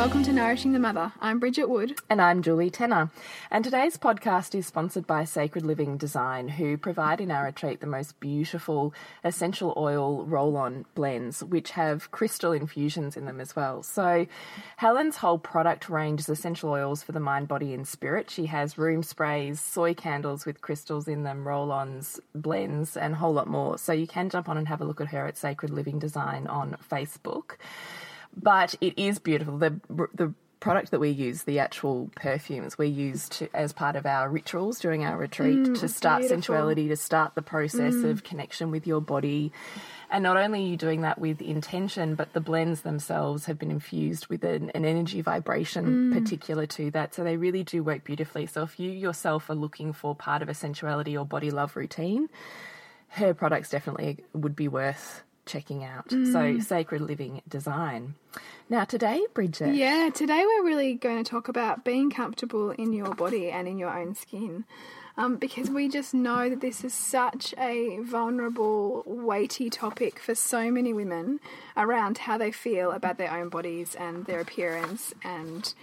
Welcome to Nourishing the Mother. I'm Bridget Wood. And I'm Julie Tenner. And today's podcast is sponsored by Sacred Living Design, who provide in our retreat the most beautiful essential oil roll on blends, which have crystal infusions in them as well. So, Helen's whole product range is essential oils for the mind, body, and spirit. She has room sprays, soy candles with crystals in them, roll ons, blends, and a whole lot more. So, you can jump on and have a look at her at Sacred Living Design on Facebook but it is beautiful. The the product that we use, the actual perfumes we use to, as part of our rituals during our retreat Mm, to start beautiful. sensuality, to start the process of connection with your body. And not only are you doing that with intention, but the blends themselves have been infused with an, an energy vibration particular to that. So they really do work beautifully. So if you yourself are looking for part of a sensuality or body love routine, her products definitely would be worth checking out. So, Sacred Living Design. Now, today, Bridget. Yeah, today we're really going to talk about being comfortable in your body and in your own skin. Um, because we just know that this is such a vulnerable, weighty topic for so many women around how they feel about their own bodies and their appearance and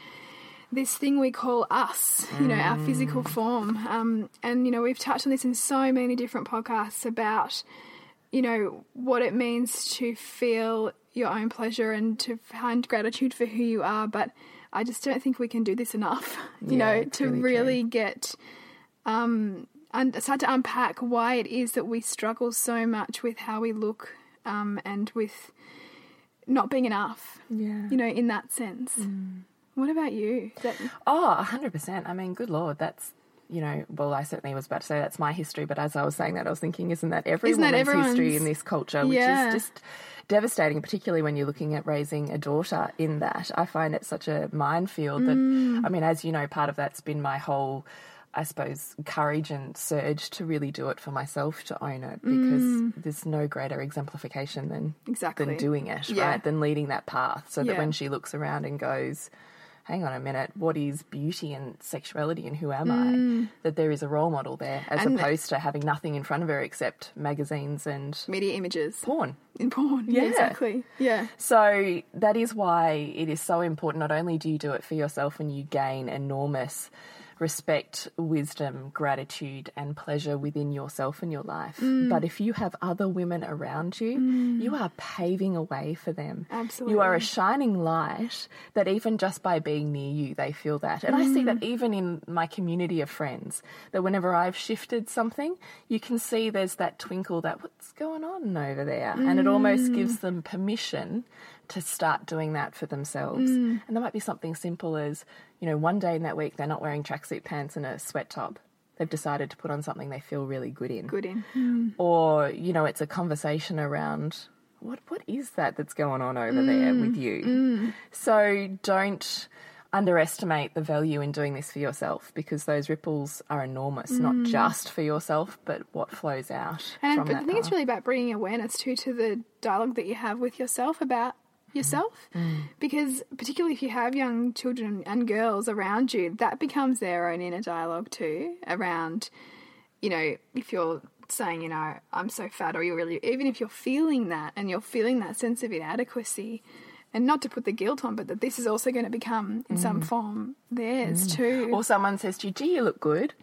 this thing we call us, you know, our physical form. Um, and, you know, we've touched on this in so many different podcasts about, you know, what it means to feel your own pleasure and to find gratitude for who you are. But I just don't think we can do this enough, you Yeah, know, to really really, get. Um, and start to unpack why it is that we struggle so much with how we look um, and with not being enough, Yeah. you know, in that sense. What about you? That- Oh, 100%. I mean, good Lord, that's, you know, well, I certainly was about to say that's my history, but as I was saying that, I was thinking, isn't that every Isn't that history in this culture, which Yeah. is just devastating, particularly when you're looking at raising a daughter in that. I find it such a minefield that, Mm. I mean, as you know, part of that's been my whole. I suppose courage and surge to really do it for myself to own it because there's no greater exemplification than Mm. Exactly. than doing it, Yeah. right? Than leading that path so that when she looks around and goes, hang on a minute, what is beauty and sexuality and who am I? That there is a role model there as Mm. And- opposed to having nothing in front of her except magazines and media images porn. in porn? Yeah, Yeah. exactly. Yeah. So that is why it is so important. Not only do you do it for yourself and you gain enormous respect, wisdom, gratitude, and pleasure within yourself and your life, Mm. but if you have other women around you, mm. you are paving a way for them. Absolutely. You are a shining light that even just by being near you, they feel that. And I see that mm. even in my community of friends, that whenever I've shifted something, you can see there's that twinkle that what's going on over there. And it almost gives mm. them permission to start doing that for themselves. Mm. And there might be something simple as, you know, one day in that week they're not wearing tracksuit pants and a sweat top. They've decided to put on something they feel really good in. Good in. Mm. or you know it's a conversation around what what is that that's going on over there mm. with you? So don't underestimate the value in doing this for yourself because those ripples are enormous not just for yourself but what flows out And I think it's really about bringing awareness too to the dialogue that you have with yourself about yourself, mm. because particularly if you have young children and girls around you, that becomes their own inner dialogue too. Around, you know, if you're saying, you know, I'm so fat, or you're really, even if you're feeling that and you're feeling that sense of inadequacy. And not to put the guilt on, but that this is also going to become, in some mm. form, theirs mm. too. or someone says to you gee you look good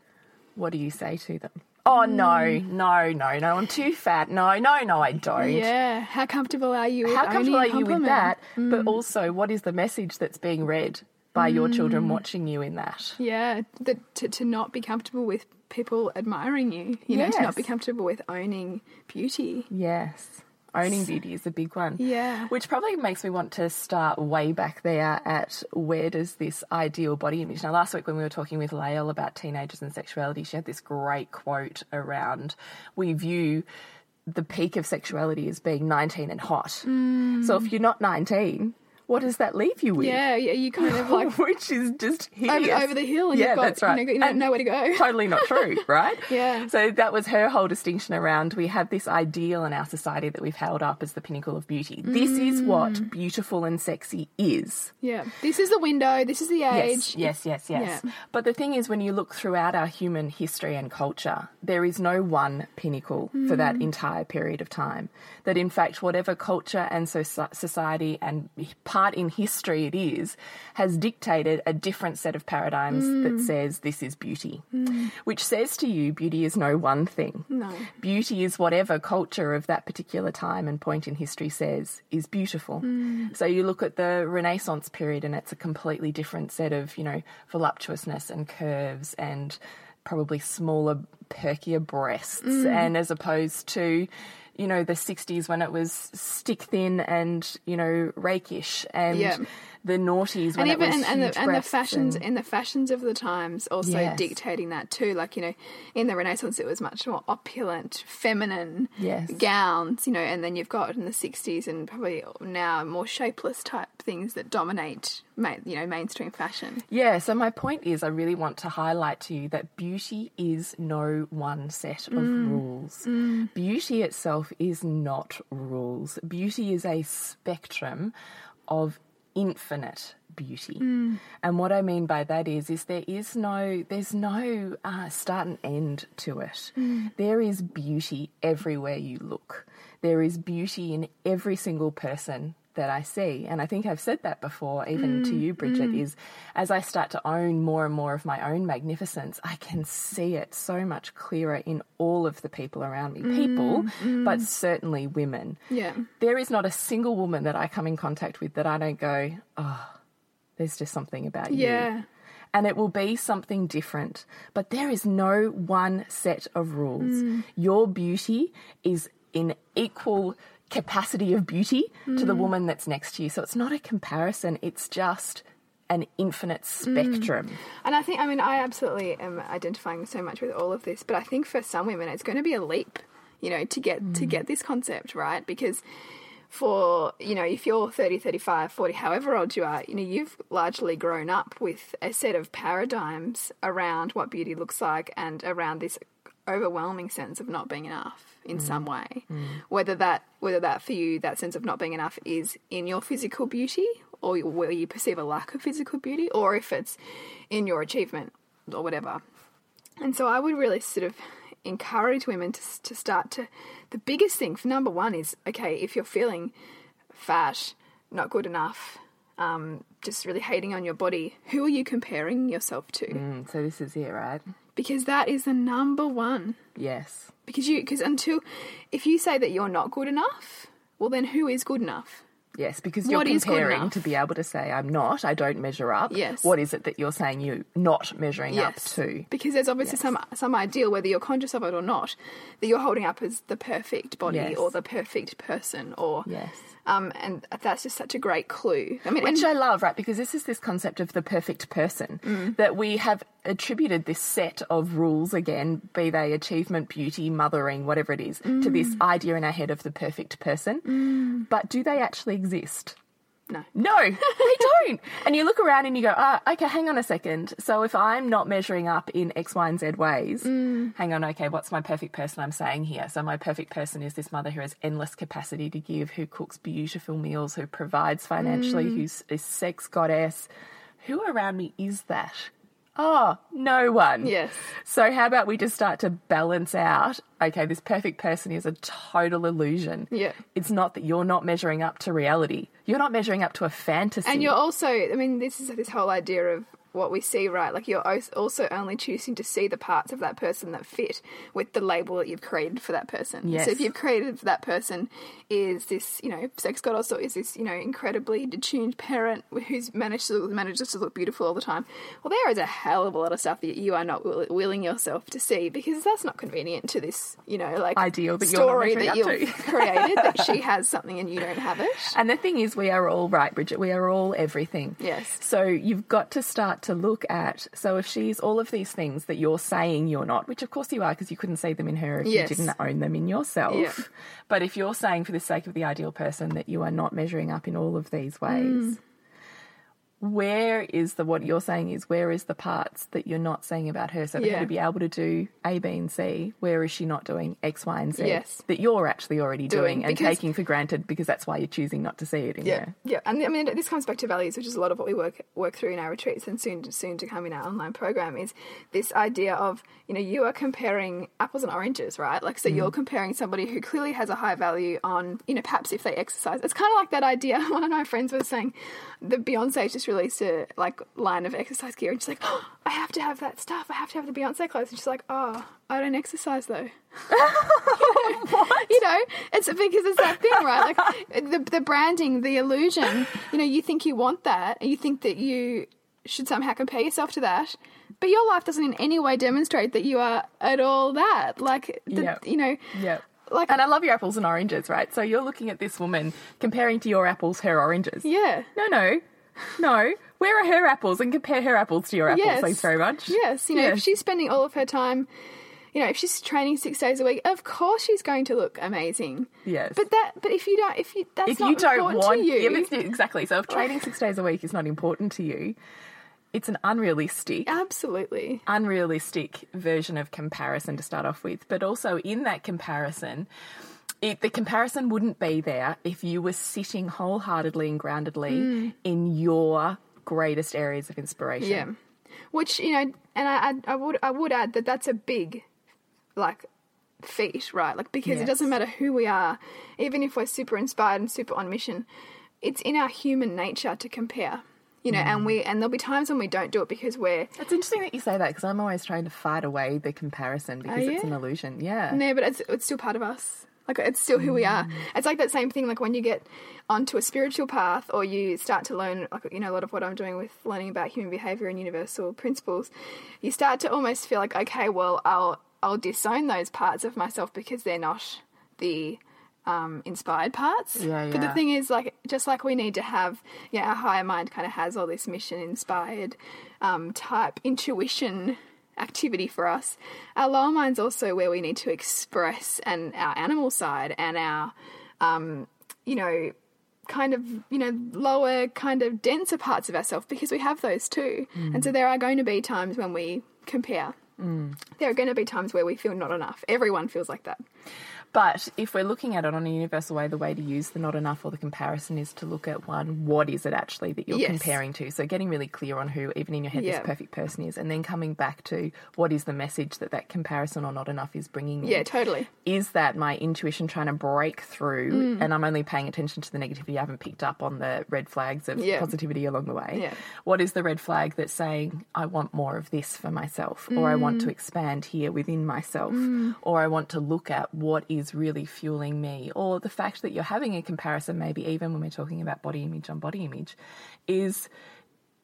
what do you say to them oh no hmm. no no no i'm too fat no no no i don't Yeah. How comfortable are you? With how comfortable are you with that? But hmm. also, what is the message that's being read by your children hmm. watching you in that? Yeah, that to, to not be comfortable with people admiring you, you know, to not Yes. be comfortable with owning beauty. Yes. Owning beauty is a big one. Yeah. Which probably makes me want to start way back there at where does this ideal body image. Now, last week when we were talking with Lael about teenagers and sexuality, she had this great quote around we view the peak of sexuality as being 19 and hot. Mm. So if you're not 19, what does that leave you with? Yeah, yeah, you kind of like Which is just over, over the hill and yeah, you've got that's right. you know, you don't And know where to go. totally not true, right? Yeah. So that was her whole distinction around we have this ideal in our society that we've held up as the pinnacle of beauty. This is Mm. what beautiful and sexy is. Yeah, this is the window. This is the age. Yes, yes, yes, yes. Yeah. But the thing is, when you look throughout our human history and culture, there is no one pinnacle for that entire period of time. That in fact, whatever culture and so society and part in history it is, has dictated a different set of paradigms that mm. says this is beauty, mm. which says to you, beauty is no one thing. No. Beauty is whatever culture of that particular time and point in history says is beautiful. Mm. So you look at the Renaissance period and it's a completely different set of, you know, voluptuousness and curves and probably smaller, perkier breasts. And as opposed to, you know, the 60s when it was stick thin and, you know, rakish and Yeah. The noughties when and even it was and, and the and the fashions and- and the fashions of the times also Yes. dictating that too. Like you know, in the Renaissance, it was much more opulent, feminine Yes. gowns. You know, and then you've got in the '60s and probably now more shapeless type things that dominate, you know, mainstream fashion. Yeah, so my point is, I really want to highlight to you that beauty is no one set of mm. rules. Mm. Beauty itself is not rules. Beauty is a spectrum of infinite beauty. And what I mean by that is, is there is no, there's no uh, start and end to it. There is beauty everywhere you look. There is beauty in every single person that I see. And I think I've said that before, even to mm, you, Bridget, mm. is as I start to own more and more of my own magnificence, I can see it so much clearer in all of the people around me. People, mm, but certainly women. Yeah. There is not a single woman that I come in contact with that I don't go, oh, there's just something about you Yeah. and it will be something different. But there is no one set of rules. Your beauty is in equal capacity of beauty to the mm. woman that's next to you. So it's not a comparison, it's just an infinite mm. spectrum. And I think, I mean, I absolutely am identifying so much with all of this, but I think for some women, it's going to be a leap, you know, to get to mm. get this concept right because for you know if you're 30 35 40 however old you are you know you've largely grown up with a set of paradigms around what beauty looks like and around this overwhelming sense of not being enough in some way whether that whether that for you that sense of not being enough is in your physical beauty or where you perceive a lack of physical beauty or if it's in your achievement or whatever and so I would really sort of encourage women to, to start to. The biggest thing for number one is okay, if you're feeling fat, not good enough, um, just really hating on your body, who are you comparing yourself to? Mm, so this is it, right? Because that is the number one. Yes. Because you, because until, if you say that you're not good enough, well, then who is good enough? Yes, because you're What comparing to be able to say, I'm not, I don't measure up. Yes. What is it that you're saying you're not measuring up Yes. to? Because there's obviously Yes. some some ideal, whether you're conscious of it or not, that you're holding up as the perfect body Yes. or the perfect person, or Yes. Um, and that's just such a great clue. I mean, Which and- I love, right? Because this is this concept of the perfect person Mm. that we have attributed this set of rules, again, be they achievement, beauty, mothering, whatever it is, to Mm. this idea in our head of the perfect person. But do they actually exist? No, No, they don't. And you look around and you go, ah, okay, hang on a second. So if I'm not measuring up in X, Y, and Z ways, Mm. hang on, okay, what's my perfect person I'm saying here? So my perfect person is this mother who has endless capacity to give, who cooks beautiful meals, who provides financially, Mm. who's a sex goddess. Who around me is that? Oh, no one. Yes. So how about we just start to balance out? Okay, this perfect person is a total illusion. Yeah. It's not that you're not measuring up to reality. You're not measuring up to a fantasy. and you're also, I mean, this is this whole idea of what we see, right? Like you're also only choosing to see the parts of that person that fit with the label that you've created for that person. Yes. So if you've created for that person is this, you know, sex goddess or is this, you know, incredibly detuned parent who's managed to manages to look beautiful all the time. Well, there is a hell of a lot of stuff that you are not will- willing yourself to see because that's not convenient to this, you know, like Ideal that you're story that you've created that she has something and you don't have it. And the thing is, we are all right, Bridget. We are all everything. Yes. So you've got to start to look at, so if she's all of these things that you're saying you're not, which of course you are because you couldn't see them in her if Yes. you didn't own them in yourself. Yeah. But if you're saying for the sake of the ideal person that you are not measuring up in all of these ways, mm. Where is the what you're saying is where is the parts that you're not saying about her? So for Yeah. her to be able to do A, B, and C, where is she not doing X, Y, and Z Yes. that you're actually already doing, Doing, and because- taking for granted because that's why you're choosing not to see it in Yeah, her? yeah, and I mean this comes back to values, which is a lot of what we work work through in our retreats and soon soon to come in our online program. Is this idea of you know you are comparing apples and oranges, right? Like so you're mm. comparing somebody who clearly has a high value on you know perhaps if they exercise. It's kind of like that idea. One of my friends was saying that Beyonce just released a like line of exercise gear, and she's like, oh, I have to have that stuff. I have to have the Beyonce clothes, and she's like, oh, I don't exercise though. You know, it's because it's that thing, right? Like the the branding, the illusion. You know, you think you want that, and you think that you should somehow compare yourself to that, but your life doesn't in any way demonstrate that you are at all that. Like, the, Yep. you know, Yeah. like And I love your apples and oranges, right? So you're looking at this woman comparing to your apples her oranges. yeah. No, no, no. Where are her apples and compare her apples to your apples, Yes. thanks very much. Yes, you know, Yes. if she's spending all of her time, you know, if she's training six days a week, of course she's going to look amazing. Yes. But that, but if you don't, if you, that's if not you don't important want to you, yeah, exactly. So if training six days a week is not important to you, it's an unrealistic absolutely, unrealistic version of comparison to start off with. But also in that comparison, it, the comparison wouldn't be there if you were sitting wholeheartedly and groundedly Mm. in your greatest areas of inspiration. yeah. Which you know, and I, I, would, I would add that that's a big, like, feat, right? Like because it doesn't matter who we are, even if we're super inspired and super on mission, it's in our human nature to compare. You know, Mm. and we and there'll be times when we don't do it because we're It's interesting that you say that because I'm always trying to fight away the comparison because it's an illusion. Yeah. No, but it's it's still part of us. Like it's still who we are. It's like that same thing. Like when you get onto a spiritual path, or you start to learn, like you know, a lot of what I'm doing with learning about human behavior and universal principles. You start to almost feel like, okay, well, I'll I'll disown those parts of myself because they're not the um, inspired parts. Yeah, But the thing is, like, just like we need to have, yeah, our higher mind kind of has all this mission inspired um, type intuition activity for us. Our lower mind's also where we need to express and our animal side and our, um, you know, kind of you know lower kind of denser parts of ourselves because we have those too. And so there are going to be times when we compare. There are going to be times where we feel not enough. Everyone feels like that But if we're looking at it on a universal way, the way to use the not enough or the comparison is to look at one, what is it actually that you're Yes. comparing to? So getting really clear on who, even in your head, Yeah. this perfect person is, and then coming back to what is the message that that comparison or not enough is bringing yeah totally Is that my intuition trying to break through, Mm. and I'm only paying attention to the negativity? I haven't picked up on the red flags of Yeah. positivity along the way. Yeah. What is the red flag that's saying, I want more of this for myself, or I want Mm. to expand here within myself, or I want to look at what is really fueling me, or the fact that you're having a comparison, maybe even when we're talking about body image on body image, is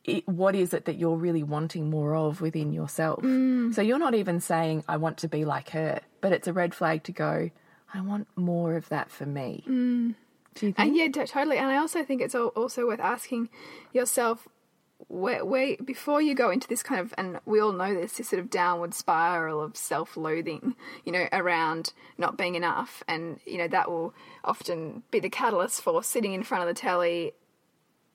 it, what is it that you're really wanting more of within yourself? Mm. So you're not even saying, I want to be like her, but it's a red flag to go, I want more of that for me. Mm. Do you think? And yeah, totally. And I also think it's also worth asking yourself where, where before you go into this kind of, and we all know this, this sort of downward spiral of self-loathing, you know, around not being enough, and you know that will often be the catalyst for sitting in front of the telly,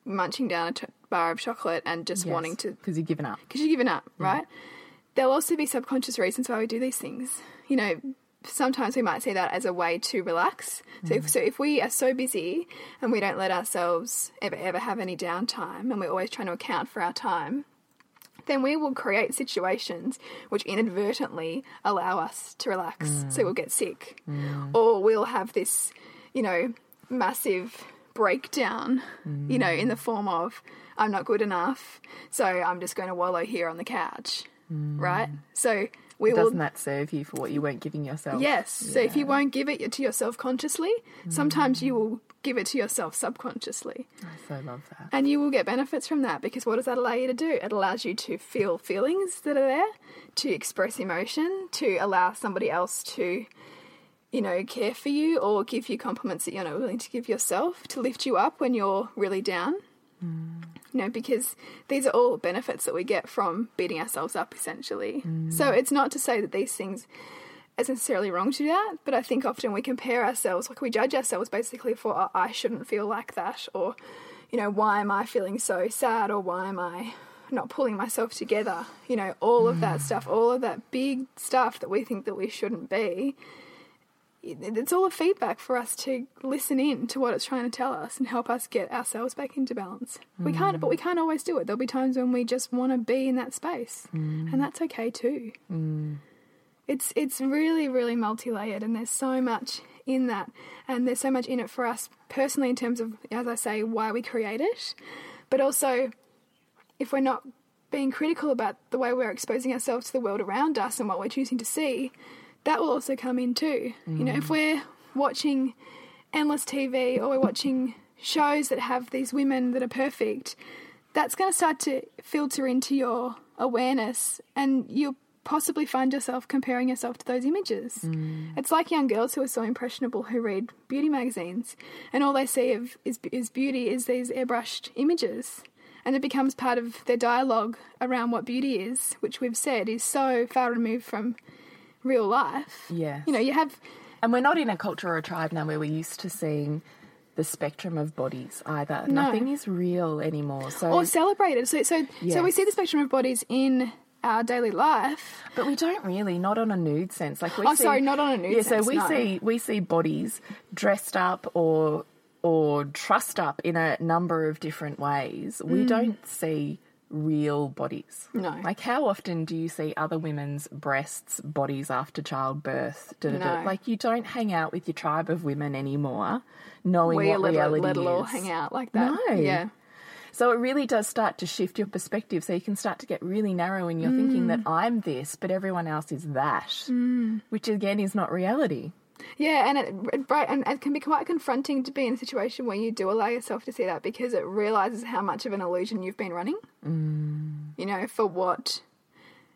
munching down a bar of chocolate, and just wanting to Because you've given up. because you've given up, right? There'll also be subconscious reasons why we do these things. You know, sometimes we might see that as a way to relax. So, if, mm. so if we are so busy and we don't let ourselves ever ever have any downtime, and we're always trying to account for our time, then we will create situations which inadvertently allow us to relax. So mm. we'll get sick, mm. or we'll have this, you know, massive breakdown, you know, in the form of I'm not good enough, so I'm just going to wallow here on the couch, right? So we Doesn't that serve you for what you weren't giving yourself? Yes. So if you won't give it to yourself consciously, sometimes you will give it to yourself subconsciously. I so love that. And you will get benefits from that because what does that allow you to do? It allows you to feel feelings that are there, to express emotion, to allow somebody else to, you know, care for you or give you compliments that you're not willing to give yourself, to lift you up when you're really down. Mm. You know, because these are all benefits that we get from beating ourselves up, essentially. Mm. So it's not to say that these things is necessarily wrong to do that, but I think often we compare ourselves, like we judge ourselves basically for, oh, I shouldn't feel like that, or, you know, why am I feeling so sad, or why am I not pulling myself together? You know, all of that mm. stuff, all of that big stuff that we think that we shouldn't be. It- It's all a feedback for us to listen in to what it's trying to tell us and help us get ourselves back into balance. We can't, but we can't always do it. There'll be times when we just want to be in that space, mm. and that's okay too mm. it's it's really really multi-layered and there's so much in that and there's so much in it for us personally in terms of as i say why we create it but also if we're not being critical about the way we're exposing ourselves to the world around us and what we're choosing to see that will also come in too you know if mm. we're watching endless tv or we're watching shows that have these women that are perfect that's going to start to filter into your awareness and you'll possibly find yourself comparing yourself to those images. Mm. It's like young girls who are so impressionable who read beauty magazines and all they see of is, is beauty is these airbrushed images. And it becomes part of their dialogue around what beauty is, which we've said is so far removed from real life. Yeah. You know, you have And we're not in a culture or a tribe now where we're used to seeing the spectrum of bodies either. No. Nothing is real anymore. So or celebrated. So so so we see the spectrum of bodies in our daily life. But we don't really, not on a nude sense. Like we Oh, see, sorry, not on a nude sense. yeah, sense, so we no. see we see bodies dressed up or or trussed up in a number of different ways. We mm. don't see real bodies. Mm. No. Like how often do you see other women's breasts, bodies after childbirth? Da, da, da? Like you don't hang out with your tribe of women anymore, knowing We what let, reality let it all is. hang out like that. No. Yeah. So it really does start to shift your perspective. So you can start to get really narrow in your thinking that I'm this, but everyone else is that, which again is not reality. Yeah, and it, right, and it can be quite confronting to be in a situation where you do allow yourself to see that because it realizes how much of an illusion you've been running. Mm. You know, for what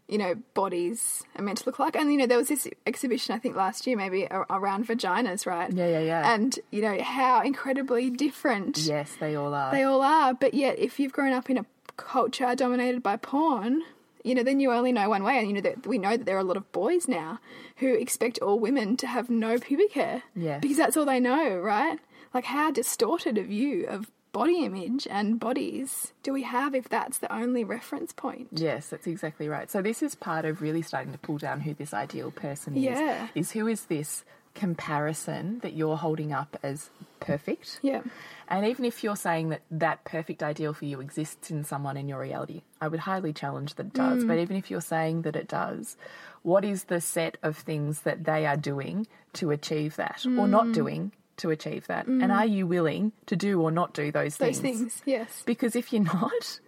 you know bodies are meant to look like. And you know, there was this exhibition I think last year, maybe around vaginas, right? Yeah, yeah, yeah. And you know how incredibly different Yes, they all are. they all are. But yet, if you've grown up in a culture dominated by porn, you know, then you only know one way. And you know that we know that there are a lot of boys now who expect all women to have no pubic hair, Yes. because that's all they know, right? Like, how distorted a view of body image and bodies do we have if that's the only reference point? Yes, that's exactly right. So this is part of really starting to pull down who this ideal person is. Yeah. Is who is this comparison that you're holding up as perfect? Yeah. And even if you're saying that that perfect ideal for you exists in someone in your reality, I would highly challenge that it does. Mm. But even if you're saying that it does, what is the set of things that they are doing to achieve that or not mm. doing to achieve that? Mm. And are you willing to do or not do those Those things? Those things, yes. Because if you're not,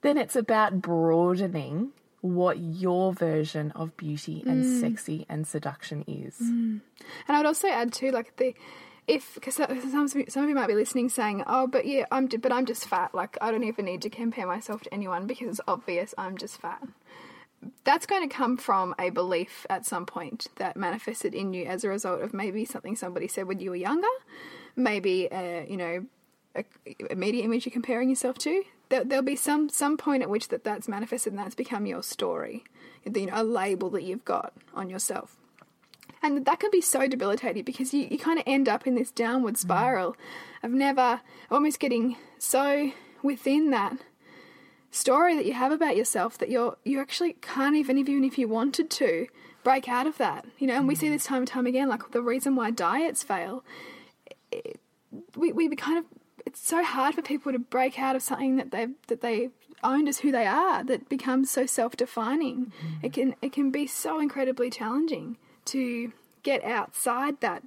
then it's about broadening what your version of beauty and sexy and seduction is. And I would also add too, like the if because some some of you might be listening saying, "Oh, but yeah, I'm but I'm just fat. Like I don't even need to compare myself to anyone because it's obvious I'm just fat." That's going to come from a belief at some point that manifested in you as a result of maybe something somebody said when you were younger, maybe a, you know a, a media image you're comparing yourself to. There, there'll be some some point at which that that's manifested and that's become your story, you know, a label that you've got on yourself. And that can be so debilitating because you, you kind of end up in this downward mm. spiral of never almost getting so within that story that you have about yourself that you're you actually can't even even if you wanted to break out of that. You know, and we see mm. this time and time again, like the reason why diets fail. It, we we kind of it's so hard for people to break out of something that they that they owned as who they are that becomes so self defining. Mm-hmm. It can it can be so incredibly challenging to get outside that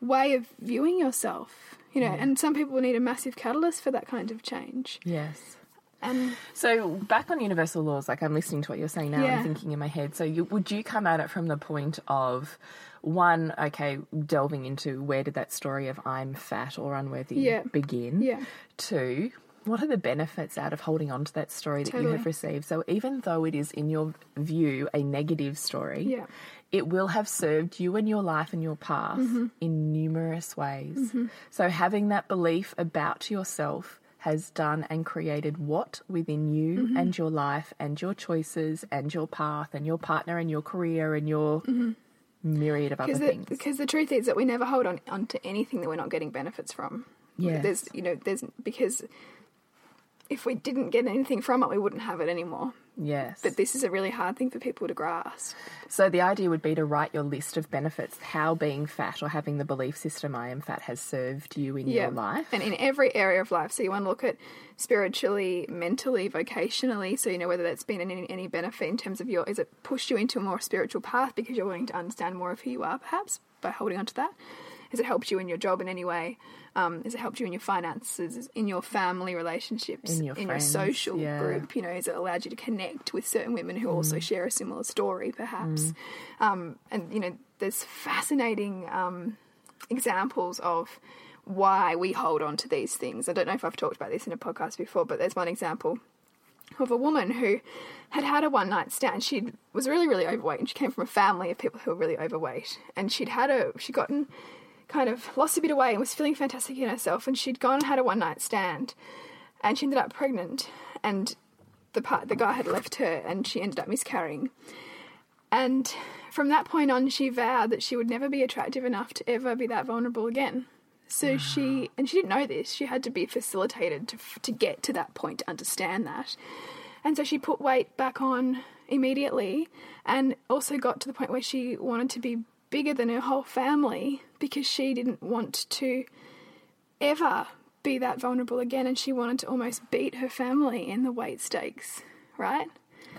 way of viewing yourself. You know, and some people need a massive catalyst for that kind of change. Yes. And So back on universal laws, like I'm listening to what you're saying now Yeah. and thinking in my head. So you, would you come at it from the point of one, okay, delving into where did that story of I'm fat or unworthy Yeah. begin? Yeah. Two, what are the benefits out of holding on to that story that you have received? So even though it is in your view a negative story, Yeah. It will have served you and your life and your path Mm-hmm. in numerous ways. So having that belief about yourself has done and created what within you Mm-hmm. and your life and your choices and your path and your partner and your career and your myriad of other the, things. because the truth is that we never hold on onto anything that we're not getting benefits from. Yes. There's you know there's because if we didn't get anything from it, we wouldn't have it anymore. Yes. But this is a really hard thing for people to grasp. So the idea would be to write your list of benefits, how being fat or having the belief system I am fat has served you in your life. And in every area of life. So you want to look at spiritually, mentally, vocationally. So you know whether that's been any, any benefit in terms of your, is it pushed you into a more spiritual path because you're wanting to understand more of who you are, perhaps, by holding on to that? Has it helped you in your job in any way? Um, has it helped you in your finances, in your family relationships, In your friends, social yeah. group? You know, has it allowed you to connect with certain women who also Mm. share a similar story, perhaps? Um, and you know, there's fascinating um, examples of why we hold on to these things. I don't know if I've talked about this in a podcast before, but there's one example of a woman who had had a one night stand. She was really, really overweight, and she came from a family of people who were really overweight. And she'd had a, she'd gotten kind of lost a bit of weight and was feeling fantastic in herself. And she'd gone and had a one night stand, and she ended up pregnant. And the part, the guy had left her, and she ended up miscarrying. And from that point on, she vowed that she would never be attractive enough to ever be that vulnerable again. So she, and she didn't know this, she had to be facilitated to, to get to that point to understand that. And so she put weight back on immediately and also got to the point where she wanted to be bigger than her whole family because she didn't want to ever be that vulnerable again and she wanted to almost beat her family in the weight stakes, right?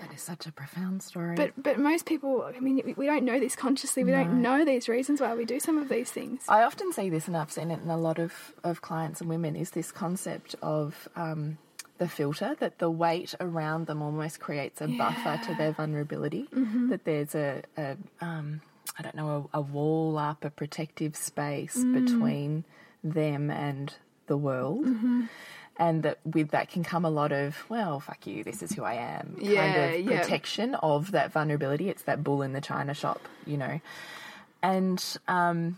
That is such a profound story. But but most people, I mean, we- don't know this consciously. We don't know these reasons why we do some of these things. I often see this, and I've seen it in a lot of, of clients and women, is this concept of um, the filter, that the weight around them almost creates a buffer to their vulnerability, that there's a, a um, I don't know, a, a wall up, a protective space between them and the world. And that with that can come a lot of, well, fuck you, this is who I am. Yeah, kind of yeah. protection of that vulnerability. It's that bull in the china shop, you know. And um,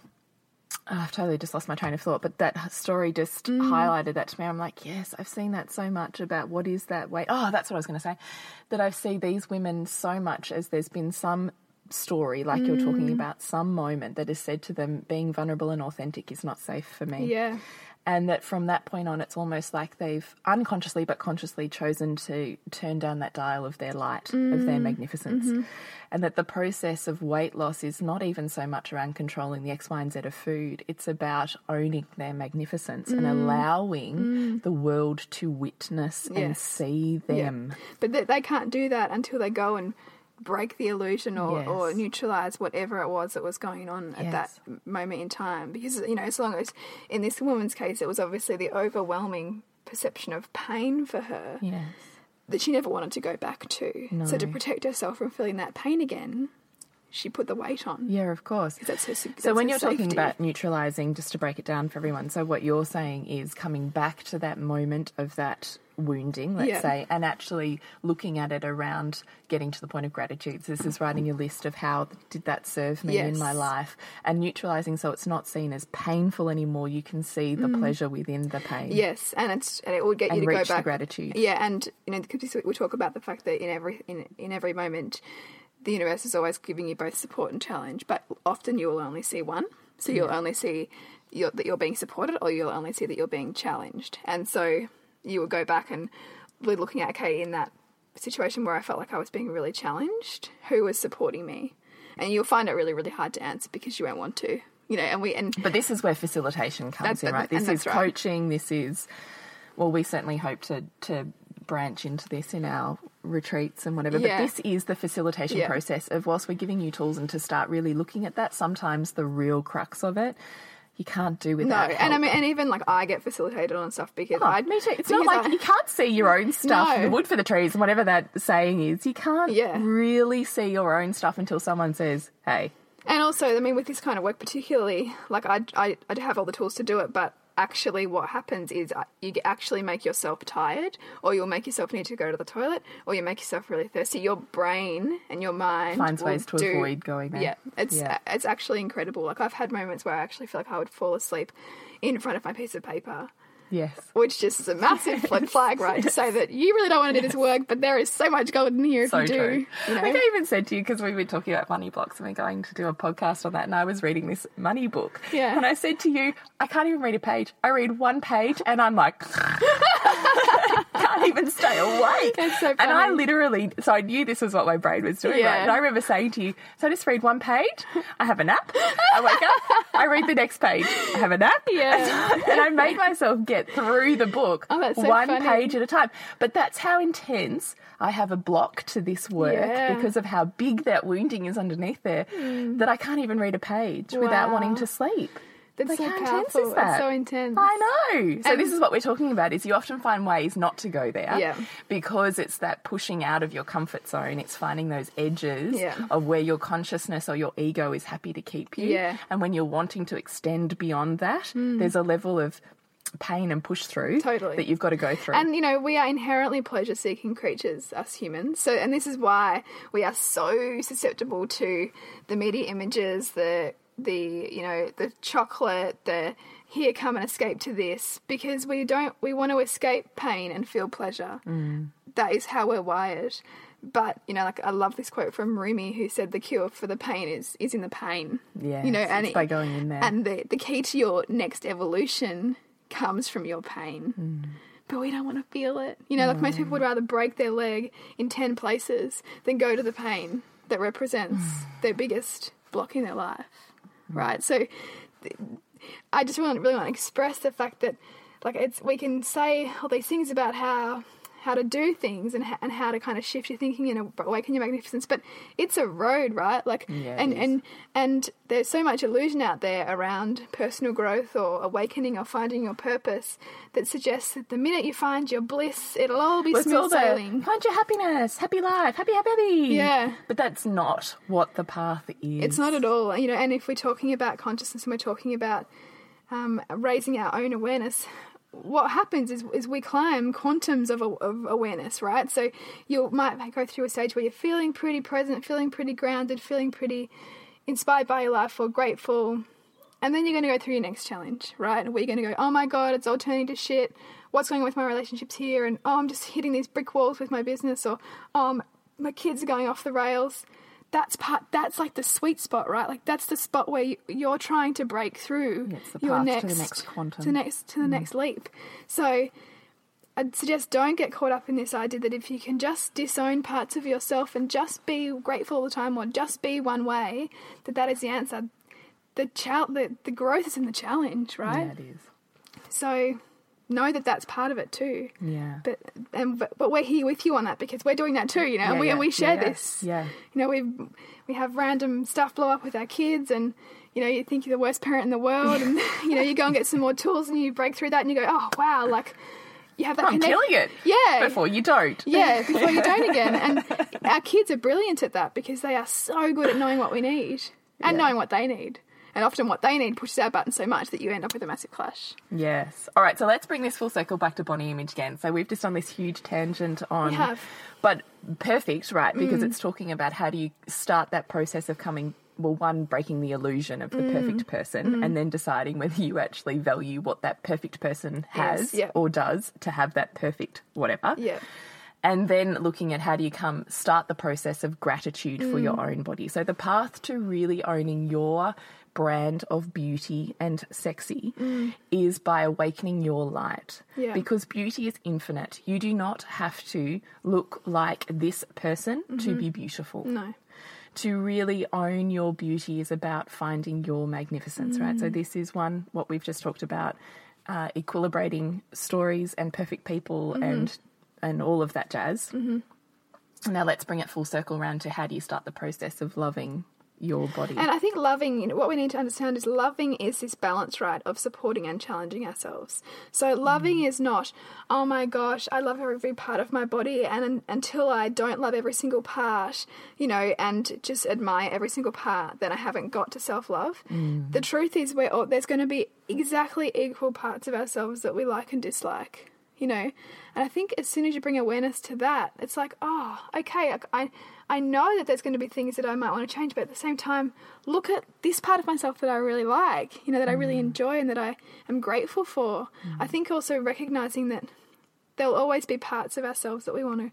oh, I've totally just lost my train of thought, but that story just Mm. highlighted that to me. I'm like, yes, I've seen that so much about what is that way. Oh, that's what I was going to say. That I see these women so much as there's been some story, like you're Mm. talking about, some moment that is said to them, being vulnerable and authentic is not safe for me. Yeah. And that from that point on, it's almost like they've unconsciously but consciously chosen to turn down that dial of their light, of Mm. their magnificence. Mm-hmm. And that the process of weight loss is not even so much around controlling the X, Y, and Z of food. It's about owning their magnificence and allowing the world to witness and Mm. See them. But they, they can't do that until they go and break the illusion or, or neutralize whatever it was that was going on at that Yes. moment in time. Because, you know, as long as in this woman's case, it was obviously the overwhelming perception of pain for her Yes. that she never wanted to go back to. So to protect herself from feeling that pain again, she put the weight on. Yeah, of course. That's her, se- So when you're talking about neutralizing, just to break it down for everyone, so what you're saying is coming back to that moment of that wounding, let's Yeah. say, and actually looking at it around getting to the point of gratitude. So this is writing your list of how did that serve me in my life, and neutralizing so it's not seen as painful anymore. You can see the mm. pleasure within the pain. Yes, and it's and it will get And you to go back. gratitude. Yeah, and you know because we talk about the fact that in every in, in every moment, the universe is always giving you both support and challenge, but often you will only see one. So you'll only see you're, that you're being supported, or you'll only see that you're being challenged. And so you will go back and be looking at okay in that situation where I felt like I was being really challenged, who was supporting me, and you'll find it really really hard to answer because you won't want to. You know, and we and But this is where facilitation comes in, right? This is right. coaching. This is, well, we certainly hope to to branch into this in our retreats and whatever. Yeah. But this is the facilitation Yeah. process of whilst we're giving you tools and to start really looking at that. Sometimes the real crux of it, you can't do no, without. and I mean, and even like I get facilitated on stuff because Oh, I me too. It's not like I- you can't see your own stuff, No. the wood for the trees, and whatever that saying is. You can't Yeah. really see your own stuff until someone says, "Hey, And also, I mean, with this kind of work, particularly, like I, I, I'd have all the tools to do it, but actually, what happens is uh, you actually make yourself tired, or you'll make yourself need to go to the toilet, or you make yourself really thirsty. Your brain and your mind Finds ways to do- avoid going there. Yeah, it's Yeah. it's actually incredible. Like I've had moments where I actually feel like I would fall asleep in front of my piece of paper. Yes. which just is a massive flag flag, right? To say that you really don't want to do this work, but there is so much gold in here if So you do. true. You know? I think I even said to you because we were talking about money blocks and we're going to do a podcast on that, and I was reading this money book. Yeah. And I said to you, I can't even read a page. I read one page and I'm like, can't even stay awake. It's so And I literally, so I knew this was what my brain was doing. Yeah. Right? And I remember saying to you, so I just read one page, I have a nap, I wake up, I read the next page, I have a nap. Yeah. And I made myself get through the book Oh, that's so one funny. page at a time. But that's how intense I have a block to this work Yeah. because of how big that wounding is underneath there that I can't even read a page without wanting to sleep. That's Like, so how intense is that? It's so intense. I know. So And- this is what we're talking about is you often find ways not to go there Yeah. because it's that pushing out of your comfort zone. It's finding those edges Yeah. of where your consciousness or your ego is happy to keep you. Yeah. And when you're wanting to extend beyond that, hmm. there's a level of pain and push through Totally. that you've got to go through. And you know, we are inherently pleasure seeking creatures, us humans. So and this is why we are so susceptible to the media images, the the you know, the chocolate, the here come and escape to this because we don't we want to escape pain and feel pleasure. Mm. That is how we're wired. But you know, like I love this quote from Rumi, who said, "The cure for the pain is is in the pain." yeah you know, and it's by going in there. And the the key to your next evolution comes from your pain mm. but we don't want to feel it. You know, like most people would rather break their leg in 10 places than go to the pain that represents their biggest block in their life. Right? So I just want really want to express the fact that like it's we can say all these things about how how to do things and, and how to kind of shift your thinking and awaken your magnificence but it's a road right like Yeah, and and and there's so much illusion out there around personal growth or awakening or finding your purpose that suggests that the minute you find your bliss it'll all be Well, smooth sailing find your happiness, happy life, happy, happy, happy. Yeah. But that's not what the path is. It's not at all, you know. And if we're talking about consciousness and we're talking about um, raising our own awareness, what happens is, is we climb quantums of, of awareness, right? So you might go through a stage where you're feeling pretty present, feeling pretty grounded, feeling pretty inspired by your life or grateful, and then you're going to go through your next challenge, right? Where you're going to go, oh my god, it's all turning to shit. What's going on with my relationships here? And oh, I'm just hitting these brick walls with my business, or oh, my kids are going off the rails that's part that's like the sweet spot right? Like that's the spot where you, you're trying to break through your next to the next quantum. to the next to the next leap. So i'd suggest don't get caught up in this idea that if you can just disown parts of yourself and just be grateful all the time or just be one way that that is the answer. The chal- the, the growth is in the challenge right? Yeah, it is. so know that that's part of it too Yeah. but and but, but we're here with you on that because we're doing that too, you know. Yeah, and we and yeah, we share yeah, this. Yeah. You know, we we have random stuff blow up with our kids, and you know, you think you're the worst parent in the world, and you know, you go and get some more tools, and you break through that, and you go, oh wow, like you have that. I'm killing it. Yeah. Before you don't. Yeah, before you don't again. And our kids are brilliant at that because they are so good at knowing what we need and knowing what they need. And often what they need pushes our button so much that you end up with a massive clash. Yes. All right. So let's bring this full circle back to body image again. So we've just done this huge tangent on, We have. but perfect, right? Because mm. it's talking about how do you start that process of coming. Well, one, breaking the illusion of the mm. perfect person, mm. and then deciding whether you actually value what that perfect person has yeah. or does to have that perfect whatever. Yeah. And then looking at how do you come start the process of gratitude for your Mm. own body. So the path to really owning your brand of beauty and sexy is by awakening your light. Mm. Yeah. Because beauty is infinite. You do not have to look like this person to be beautiful Mm-hmm. No. to really own your beauty is about finding your magnificence, right? Mm. So this is one what we've just talked about, uh, equilibrating stories and perfect people Mm-hmm. and and all of that jazz. Mm-hmm. Now let's bring it full circle around to how do you start the process of loving your body? And I think loving, you know, what we need to understand is loving is this balance, right, of supporting and challenging ourselves. So loving mm. is not, oh my gosh, I love every part of my body, and un- until I don't love every single part, you know, and just admire every single part, then I haven't got to self love. Mm. The truth is, we're all, there's going to be exactly equal parts of ourselves that we like and dislike. You know. And I think as soon as you bring awareness to that, it's like, oh, okay, I, I, know that there's going to be things that I might want to change, but at the same time, look at this part of myself that I really like, you know, that I really mm. enjoy and that I am grateful for. I mm. think also recognizing that there'll always be parts of ourselves that we want to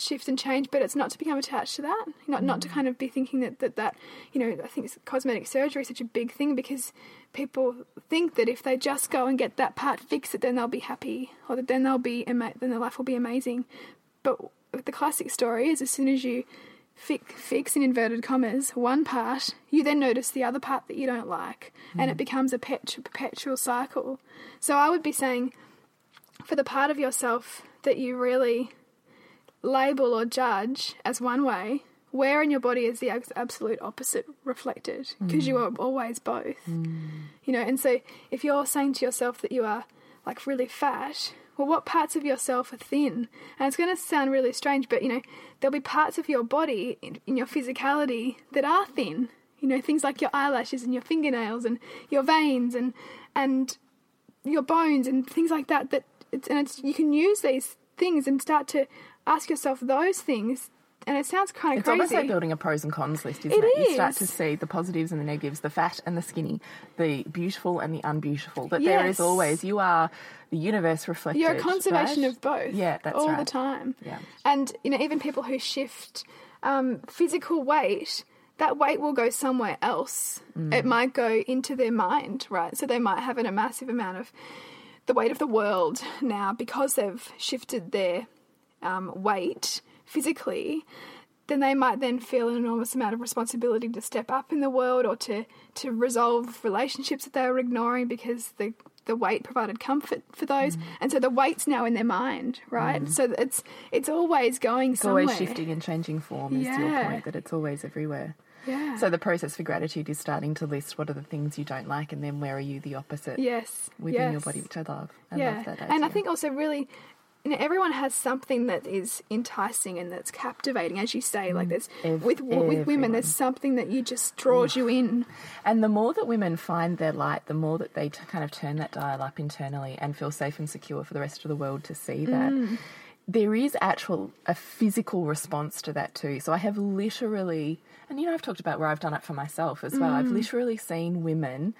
shift and change, but it's not to become attached to that. Not not to mm. kind of be thinking that that, that you know, I think cosmetic surgery is such a big thing because people think that if they just go and get that part fixed, that then they'll be happy or that then they'll be then their life will be amazing. But the classic story is as soon as you fix, fix in inverted commas one part, you then notice the other part that you don't like, and it mm. becomes a pet- perpetual cycle. So I would be saying, for the part of yourself that you really label or judge as one way, where in your body is the absolute opposite reflected? Because you are always both. Mm. You know, and so if you're saying to yourself that you are like really fat, well, what parts of yourself are thin? And it's going to sound really strange, but you know, there'll be parts of your body in, in your physicality that are thin. You know, things like your eyelashes and your fingernails and your veins and and your bones and things like that. That it's, and it's you can use these things and start to ask yourself those things. And it sounds kind of It's crazy. almost like building a pros and cons list, isn't It it? You start to see the positives and the negatives, the fat and the skinny, the beautiful and the unbeautiful. That there is always, you are the universe reflected. You're a conservation right? of both. Yeah, that's all right. the time. Yeah. And you know, even people who shift um, physical weight, that weight will go somewhere else. Mm. It might go into their mind, right? So they might have an, a massive amount of the weight of the world now because they've shifted their um, weight physically. Then they might then feel an enormous amount of responsibility to step up in the world or to, to resolve relationships that they were ignoring because the the weight provided comfort for those, and so the weight's now in their mind, right? So it's it's always going It's somewhere. always shifting and changing form, is your point, that it's always everywhere. Yeah. So the process for gratitude is starting to list what are the things you don't like and then where are you the opposite yes, within your body, which I love. I yeah, love that. and I think also really, you know, everyone has something that is enticing and that's captivating, as you say. Like there's Mm. Ev- with with women, there's something that you just draws you in. And the more that women find their light, the more that they t- kind of turn that dial up internally and feel safe and secure for the rest of the world to see that. Mm. There is actual a physical response to that too. So I have literally, and you know, I've talked about where I've done it for myself as well. Mm. I've literally seen women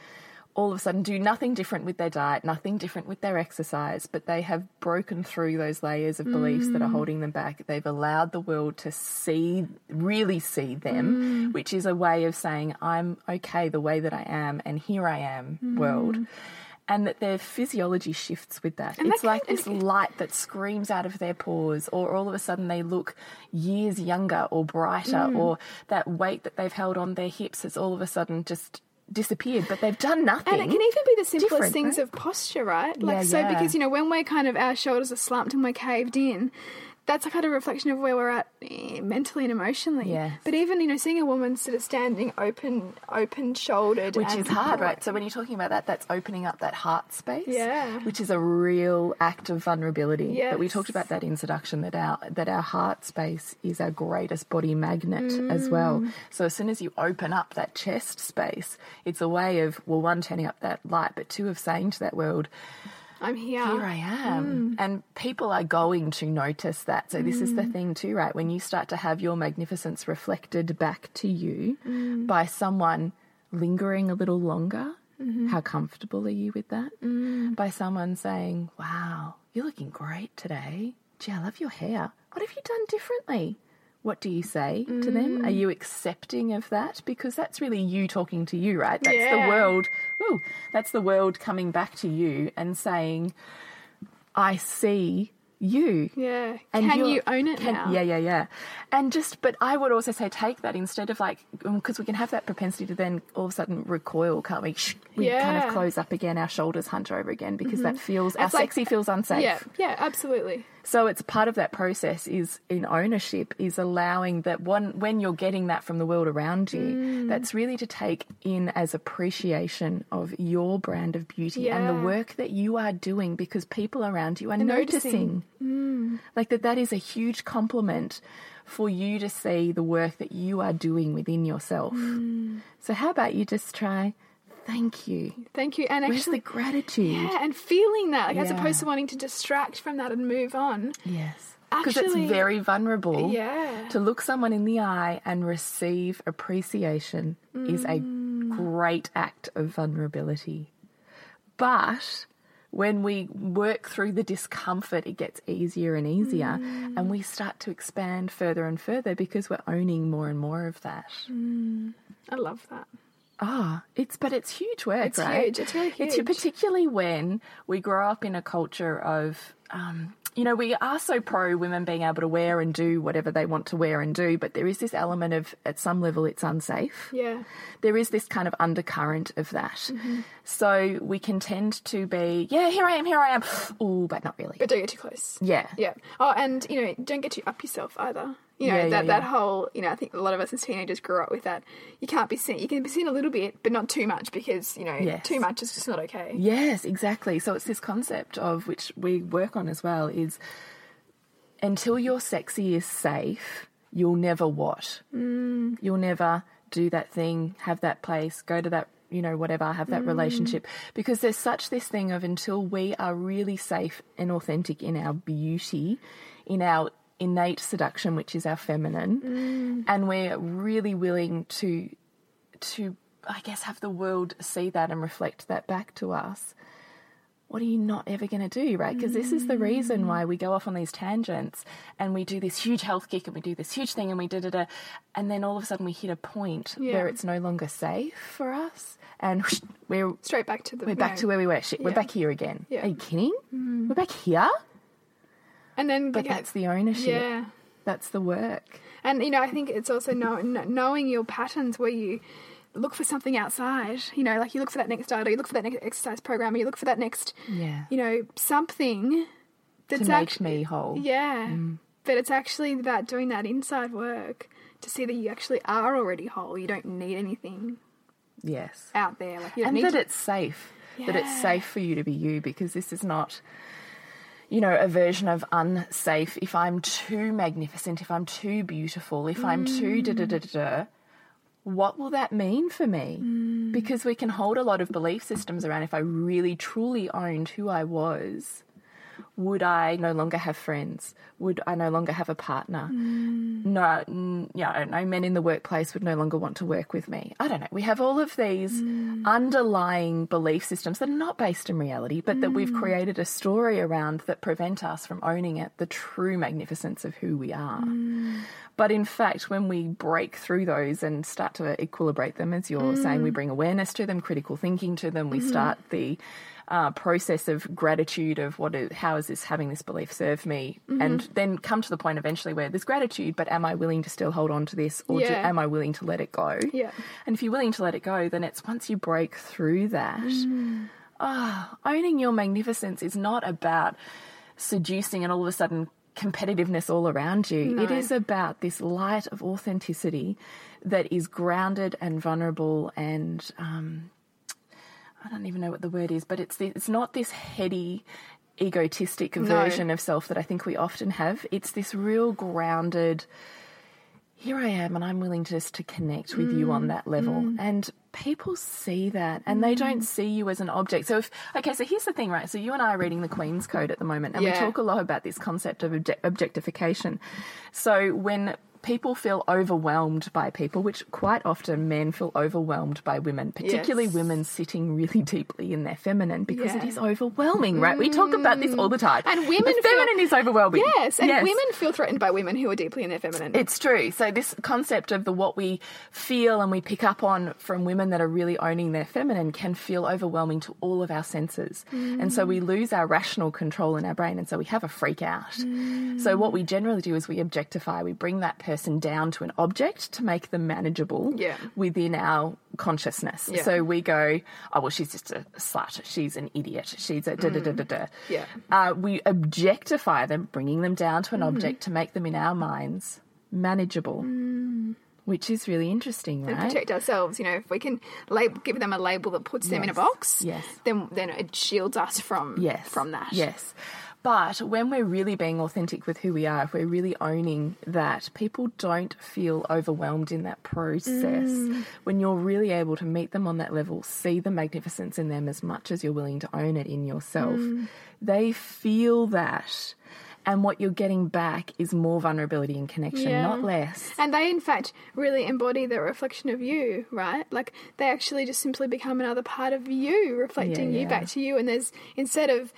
all of a sudden do nothing different with their diet, nothing different with their exercise, but they have broken through those layers of beliefs Mm. that are holding them back. They've allowed the world to see, really see them, Mm. which is a way of saying, I'm okay the way that I am, and here I am, world. And that their physiology shifts with that. Mm. And it's that like this light that screams out of their pores, or all of a sudden they look years younger or brighter, Mm. or that weight that they've held on their hips has all of a sudden just disappeared, but they've done nothing. And it can even be the simplest things right? of posture, right? Like Yeah, so yeah. because you know when we're kind of our shoulders are slumped and we're caved in, that's a kind of reflection of where we're at eh, mentally and emotionally. Yes. But even you know seeing a woman sort of standing open, open shouldered, which is hard, right? So when you're talking about that, that's opening up that heart space, Yeah. which is a real act of vulnerability. Yeah. But we talked about that in seduction that our that our heart space is our greatest body magnet as well. Mm. So as soon as you open up that chest space, it's a way of well, one turning up that light, but two of saying to that world, I'm here. here I am. Mm. And people are going to notice that. So, this is the mm. thing, too, right? When you start to have your magnificence reflected back to you mm. by someone lingering a little longer, mm-hmm. how comfortable are you with that? By someone saying, wow, you're looking great today. Gee, I love your hair. What have you done differently? What do you say to them? Are you accepting of that? Because that's really you talking to you, right? That's the world. Ooh, that's the world coming back to you and saying, I see you. Yeah. And can you're- own it can- now? Yeah, yeah, yeah. And just, but I would also say take that instead of like, because we can have that propensity to then all of a sudden recoil, can't we? We kind Yeah. Mm-hmm. of close up again, our shoulders hunch over again because that feels, our like- sexy feels unsafe. Yeah. Yeah. Absolutely. So it's part of that process is in ownership is allowing that one when you're getting that from the world around you, Mm. that's really to take in as appreciation of your brand of beauty and the work that you are doing because people around you are noticing. noticing. Like that that is a huge compliment for you to see the work that you are doing within yourself. Mm. So how about you just try thank you. Thank you. And Where's actually, the gratitude? yeah, and feeling that, like, as opposed to wanting to distract from that and move on. Yes. Because it's very vulnerable Yeah. to look someone in the eye and receive appreciation is a Mm. great act of vulnerability. But when we work through the discomfort, it gets easier and easier, Mm. and we start to expand further and further because we're owning more and more of that. I love that. Ah, it's but it's huge work, It's right? huge, it's really It's huge. particularly when we grow up in a culture of, um, you know, we are so pro women being able to wear and do whatever they want to wear and do, but there is this element of, at some level, it's unsafe. Yeah. There is this kind of undercurrent of that. Mm-hmm. So we can tend to be, yeah, here I am, here I am. Oh, but not really. But don't get too close. yeah. Yeah. Oh, and you know, don't get too up yourself either. You know Yeah, yeah, that that whole. You know, I think a lot of us as teenagers grew up with that. You can't be seen. You can be seen a little bit, but not too much because you know Yes. too much is just not okay. Yes, exactly. So it's this concept of which we work on as well is until your sexy is safe, you'll never what? Mm. You'll never do that thing, have that place, go to that, you know, whatever, have that relationship. Because there's such this thing of until we are really safe and authentic in our beauty, in our innate seduction, which is our feminine, and we're really willing to to I guess have the world see that and reflect that back to us. What are you not ever going to do, right? Because this is the reason why we go off on these tangents and we do this huge health kick and we do this huge thing and we da da da, and then all of a sudden we hit a point Yeah. where it's no longer safe for us, and we're Straight back to the. we're back to where we were. Shit, we're back here again. Yeah. Are you kidding? Mm. We're back here, And then but that's the ownership. yeah. That's the work. And you know, I think it's also know, knowing your patterns where you look for something outside. You know, like you look for that next diet, or you look for that next exercise program, or you look for that next, Yeah. you know, something To that's make me whole. Yeah, mm. but it's actually about doing that inside work to see that you actually are already whole. You don't need anything Yes. out there. Like and that to- it's safe that it's safe for you to be you because this is not you know a version of unsafe if i'm too magnificent if i'm too beautiful if i'm too da da da da da what will that mean for me? Mm. Because we can hold a lot of belief systems around if i really truly owned who i was would I no longer have friends? Would I no longer have a partner? Mm. No, mm, yeah, I don't know. Men in the workplace would no longer want to work with me. I don't know. We have all of these mm. underlying belief systems that are not based in reality, but that we've mm. created a story around that prevent us from owning it, the true magnificence of who we are. But in fact, when we break through those and start to equilibrate them, as you're saying, we bring awareness to them, critical thinking to them, we mm-hmm. start the uh, process of gratitude of what is, how is this having this belief serve me, and then come to the point eventually where there's gratitude, but am I willing to still hold on to this, or do, am I willing to let it go? Yeah. And if you're willing to let it go, then it's once you break through that. ah, owning your magnificence is not about seducing and all of a sudden competitiveness all around you. It No. is about this light of authenticity that is grounded and vulnerable and um, I don't even know what the word is, but it's the, it's not this heady, egotistic version of self that I think we often have. It's this real grounded. Here I am, and I'm willing just to connect with you Mm, on that level. And people see that, and they don't see you as an object. So, if okay, so here's the thing, right? So you and I are reading the Queen's Code at the moment, and we talk a lot about this concept of obje- objectification. So when people feel overwhelmed by people, which quite often men feel overwhelmed by women, particularly Yes. women sitting really deeply in their feminine, because it Yeah. is overwhelming, right? We talk about this all the mm. time. And women the feel- feminine is overwhelming. yes, and women feel threatened by women who are deeply in their feminine. It's true. So this concept of the what we feel and we pick up on from women that are really owning their feminine can feel overwhelming to all of our senses. And so we mm. lose our rational control in our brain and so we have a freak out. Mm. So what we generally do is we objectify, we bring that person down to an object to make them manageable Yeah. within our consciousness. Yeah. So we go, oh well she's just a slut, she's an idiot, she's a da da da mm. da da. Yeah. Uh, we objectify them, bringing them down to an mm. object to make them in our minds manageable, mm. which is really interesting, and right? protect ourselves. You know, if we can lab- give them a label that puts them in a box, Yes. then then it shields us from Yes. from that. Yes. But when we're really being authentic with who we are, if we're really owning that, people don't feel overwhelmed in that process. Mm. When you're really able to meet them on that level, see the magnificence in them as much as you're willing to own it in yourself, mm. they feel that. And what you're getting back is more vulnerability and connection, Yeah. not less. And they, in fact, really embody the reflection of you, right? Like they actually just simply become another part of you, reflecting Yeah, you back to you. And there's, instead of,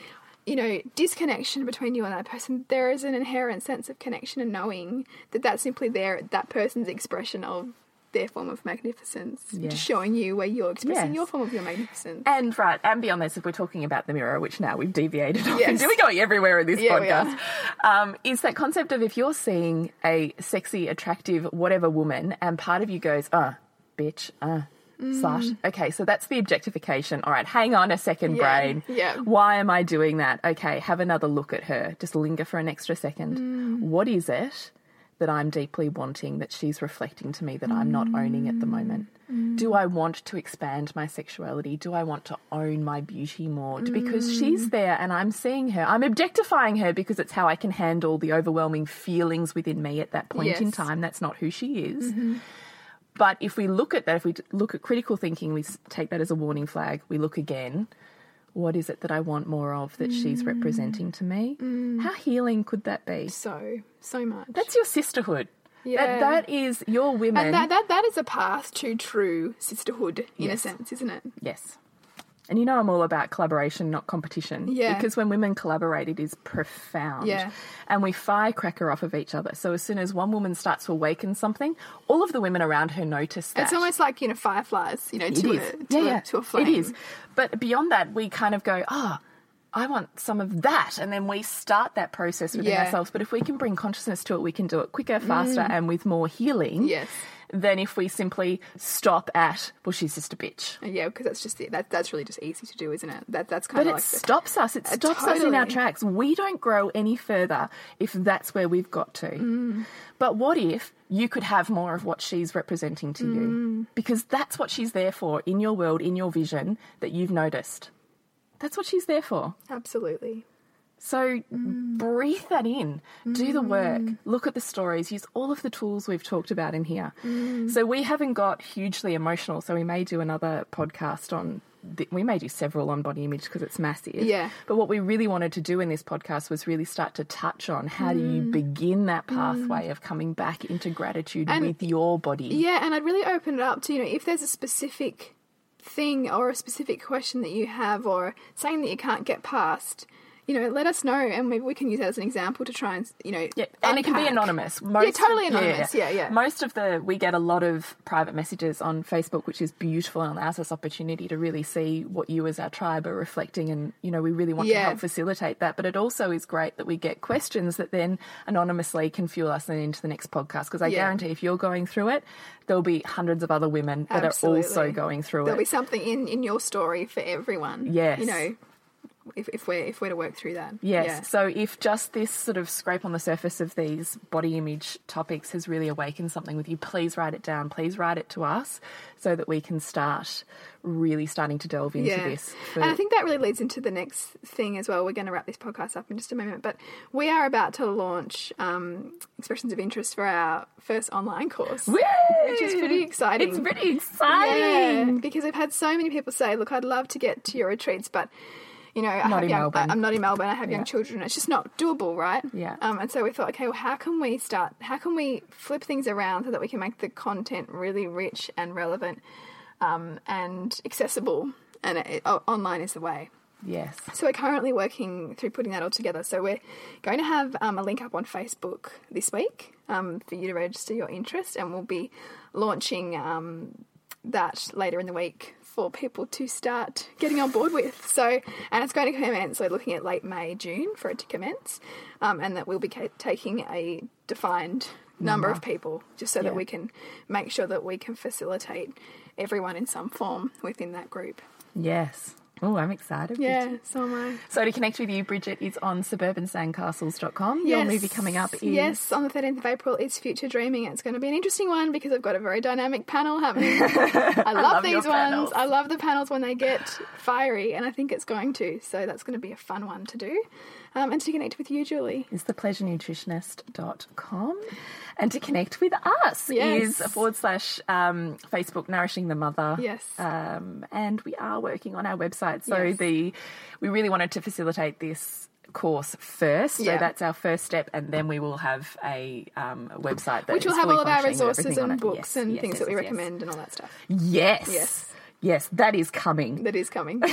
you know, disconnection between you and that person, there is an inherent sense of connection and knowing that that's simply their, that person's expression of their form of magnificence, Yes. just showing you where you're expressing Yes. your form of your magnificence. And right, and beyond this, if we're talking about the mirror, which now we've deviated off Yes. into, we're going everywhere in this Yeah, podcast, um, is that concept of if you're seeing a sexy, attractive, whatever woman, and part of you goes, uh, bitch, uh, Mm. slut. Okay, so that's the objectification. All right, hang on a second, Yeah, brain. yeah. Why am I doing that? Okay, have another look at her. Just linger for an extra second. Mm. What is it? That I'm deeply wanting that she's reflecting to me that I'm not owning at the moment. Do I want to expand my sexuality? Do I want to own my beauty more? Because Mm. she's there and I'm seeing her. I'm objectifying her because it's how I can handle the overwhelming feelings within me at that point in time. That's not who she is. But if we look at that, if we look at critical thinking, we take that as a warning flag. We look again. What is it that I want more of that she's Mm. representing to me? How healing could that be? so, so much. That's your sisterhood. Yeah. That, that is your women. and that, that, that is a path to true sisterhood, in Yes. a sense, isn't it? Yes. And you know, I'm all about collaboration, not competition. Yeah. Because when women collaborate, it is profound. Yeah. And we firecracker off of each other. So as soon as one woman starts to awaken something, all of the women around her notice that. It's almost like, you know, fireflies, you know, It to, is. a, to, yeah, a, yeah. to a flame. It is. But beyond that, we kind of go, oh, I want some of that. And then we start that process within Yeah. Mm. ourselves. But if we can bring consciousness to it, we can do it quicker, faster, and with more healing Yes. than if we simply stop at, well, she's just a bitch. Yeah, because that's just it. That, that's really just easy to do, isn't it? That That's kind But of it like. the- stops us. It Uh, stops us in our tracks. We don't grow any further if that's where we've got to. Mm. But what if you could have more of what she's representing to Mm. you? Because that's what she's there for in your world, in your vision that you've noticed. That's what she's there for. Absolutely. So Mm. breathe that in, do the work, look at the stories, use all of the tools we've talked about in here. Mm. So we haven't got hugely emotional, so we may do another podcast on. The, we may do several on body image because it's massive. Yeah. But what we really wanted to do in this podcast was really start to touch on how do Mm. you begin that pathway of coming back into gratitude And- with your body. Yeah, and I'd really open it up to, you know, if there's a specific thing or a specific question that you have or something that you can't get past, you know, let us know and maybe we can use that as an example to try and, you know, Yeah, and it can be unpack. anonymous. yeah, totally anonymous. Yeah, yeah. Most of the we get a lot of private messages on Facebook, which is beautiful and allows us opportunity to really see what you as our tribe are reflecting, and you know we really want to help facilitate that. But it also is great that we get questions that then anonymously can fuel us then into the next podcast. Because I Yeah. guarantee if you're going through it, there'll be hundreds of other women that Absolutely. are also going through it. There'll be something in, in your story for everyone. Yes. You know, if, if we're if we're to work through that. Yes. Yeah. So if just this sort of scrape on the surface of these body image topics has really awakened something with you, please write it down. Please write it to us so that we can start really starting to delve into yeah. this. For, And I think that really leads into the next thing as well. We're going to wrap this podcast up in just a moment, but we are about to launch um, expressions of interest for our first online course. Woo! which is pretty exciting. It's pretty Yeah, exciting. because I've had so many people say, "Look, I'd love to get to your retreats, but you know, I Not have in young, Melbourne. I, am not in Melbourne. I have young Yeah. children. It's just not doable, right? Yeah. Um, and so we thought, okay, well, how can we start? How can we flip things around so that we can make the content really rich and relevant um, and accessible? And it, o- online is the way. Yes. So we're currently working through putting that all together. So we're going to have um, a link up on Facebook this week um, for you to register your interest, and we'll be launching um, that later in the week for people to start getting on board with. So, and it's going to commence. We're looking at late May, June for it to commence, um, and that we'll be ca- taking a defined number of people just so Yeah. that we can make sure that we can facilitate everyone in some form within that group. Yes. Oh, I'm excited. Yeah, Bridget. so am I. So to connect with you, Bridget is on suburbansandcastles.com. Your movie coming up is Yes, on the 13th of April, it's Future Dreaming. It's going to be an interesting one because I've got a very dynamic panel happening. I love, love these ones. panels. I love the panels when they get fiery, and I think it's going to. So that's going to be a fun one to do. Um, and to connect with you, Julie. is thepleasurenutritionist.com. And to connect with us Yes. is forward slash um, Facebook Nourishing the Mother. Yes. Um, and we are working on our website. So Yes. the we really wanted to facilitate this course first. So Yeah. that's our first step, and then we will have a, um, a website that Which will have all of our resources and books Yes, and yes, things yes, that we recommend and all that stuff. Yes. Yes. Yes, that is coming. That is coming.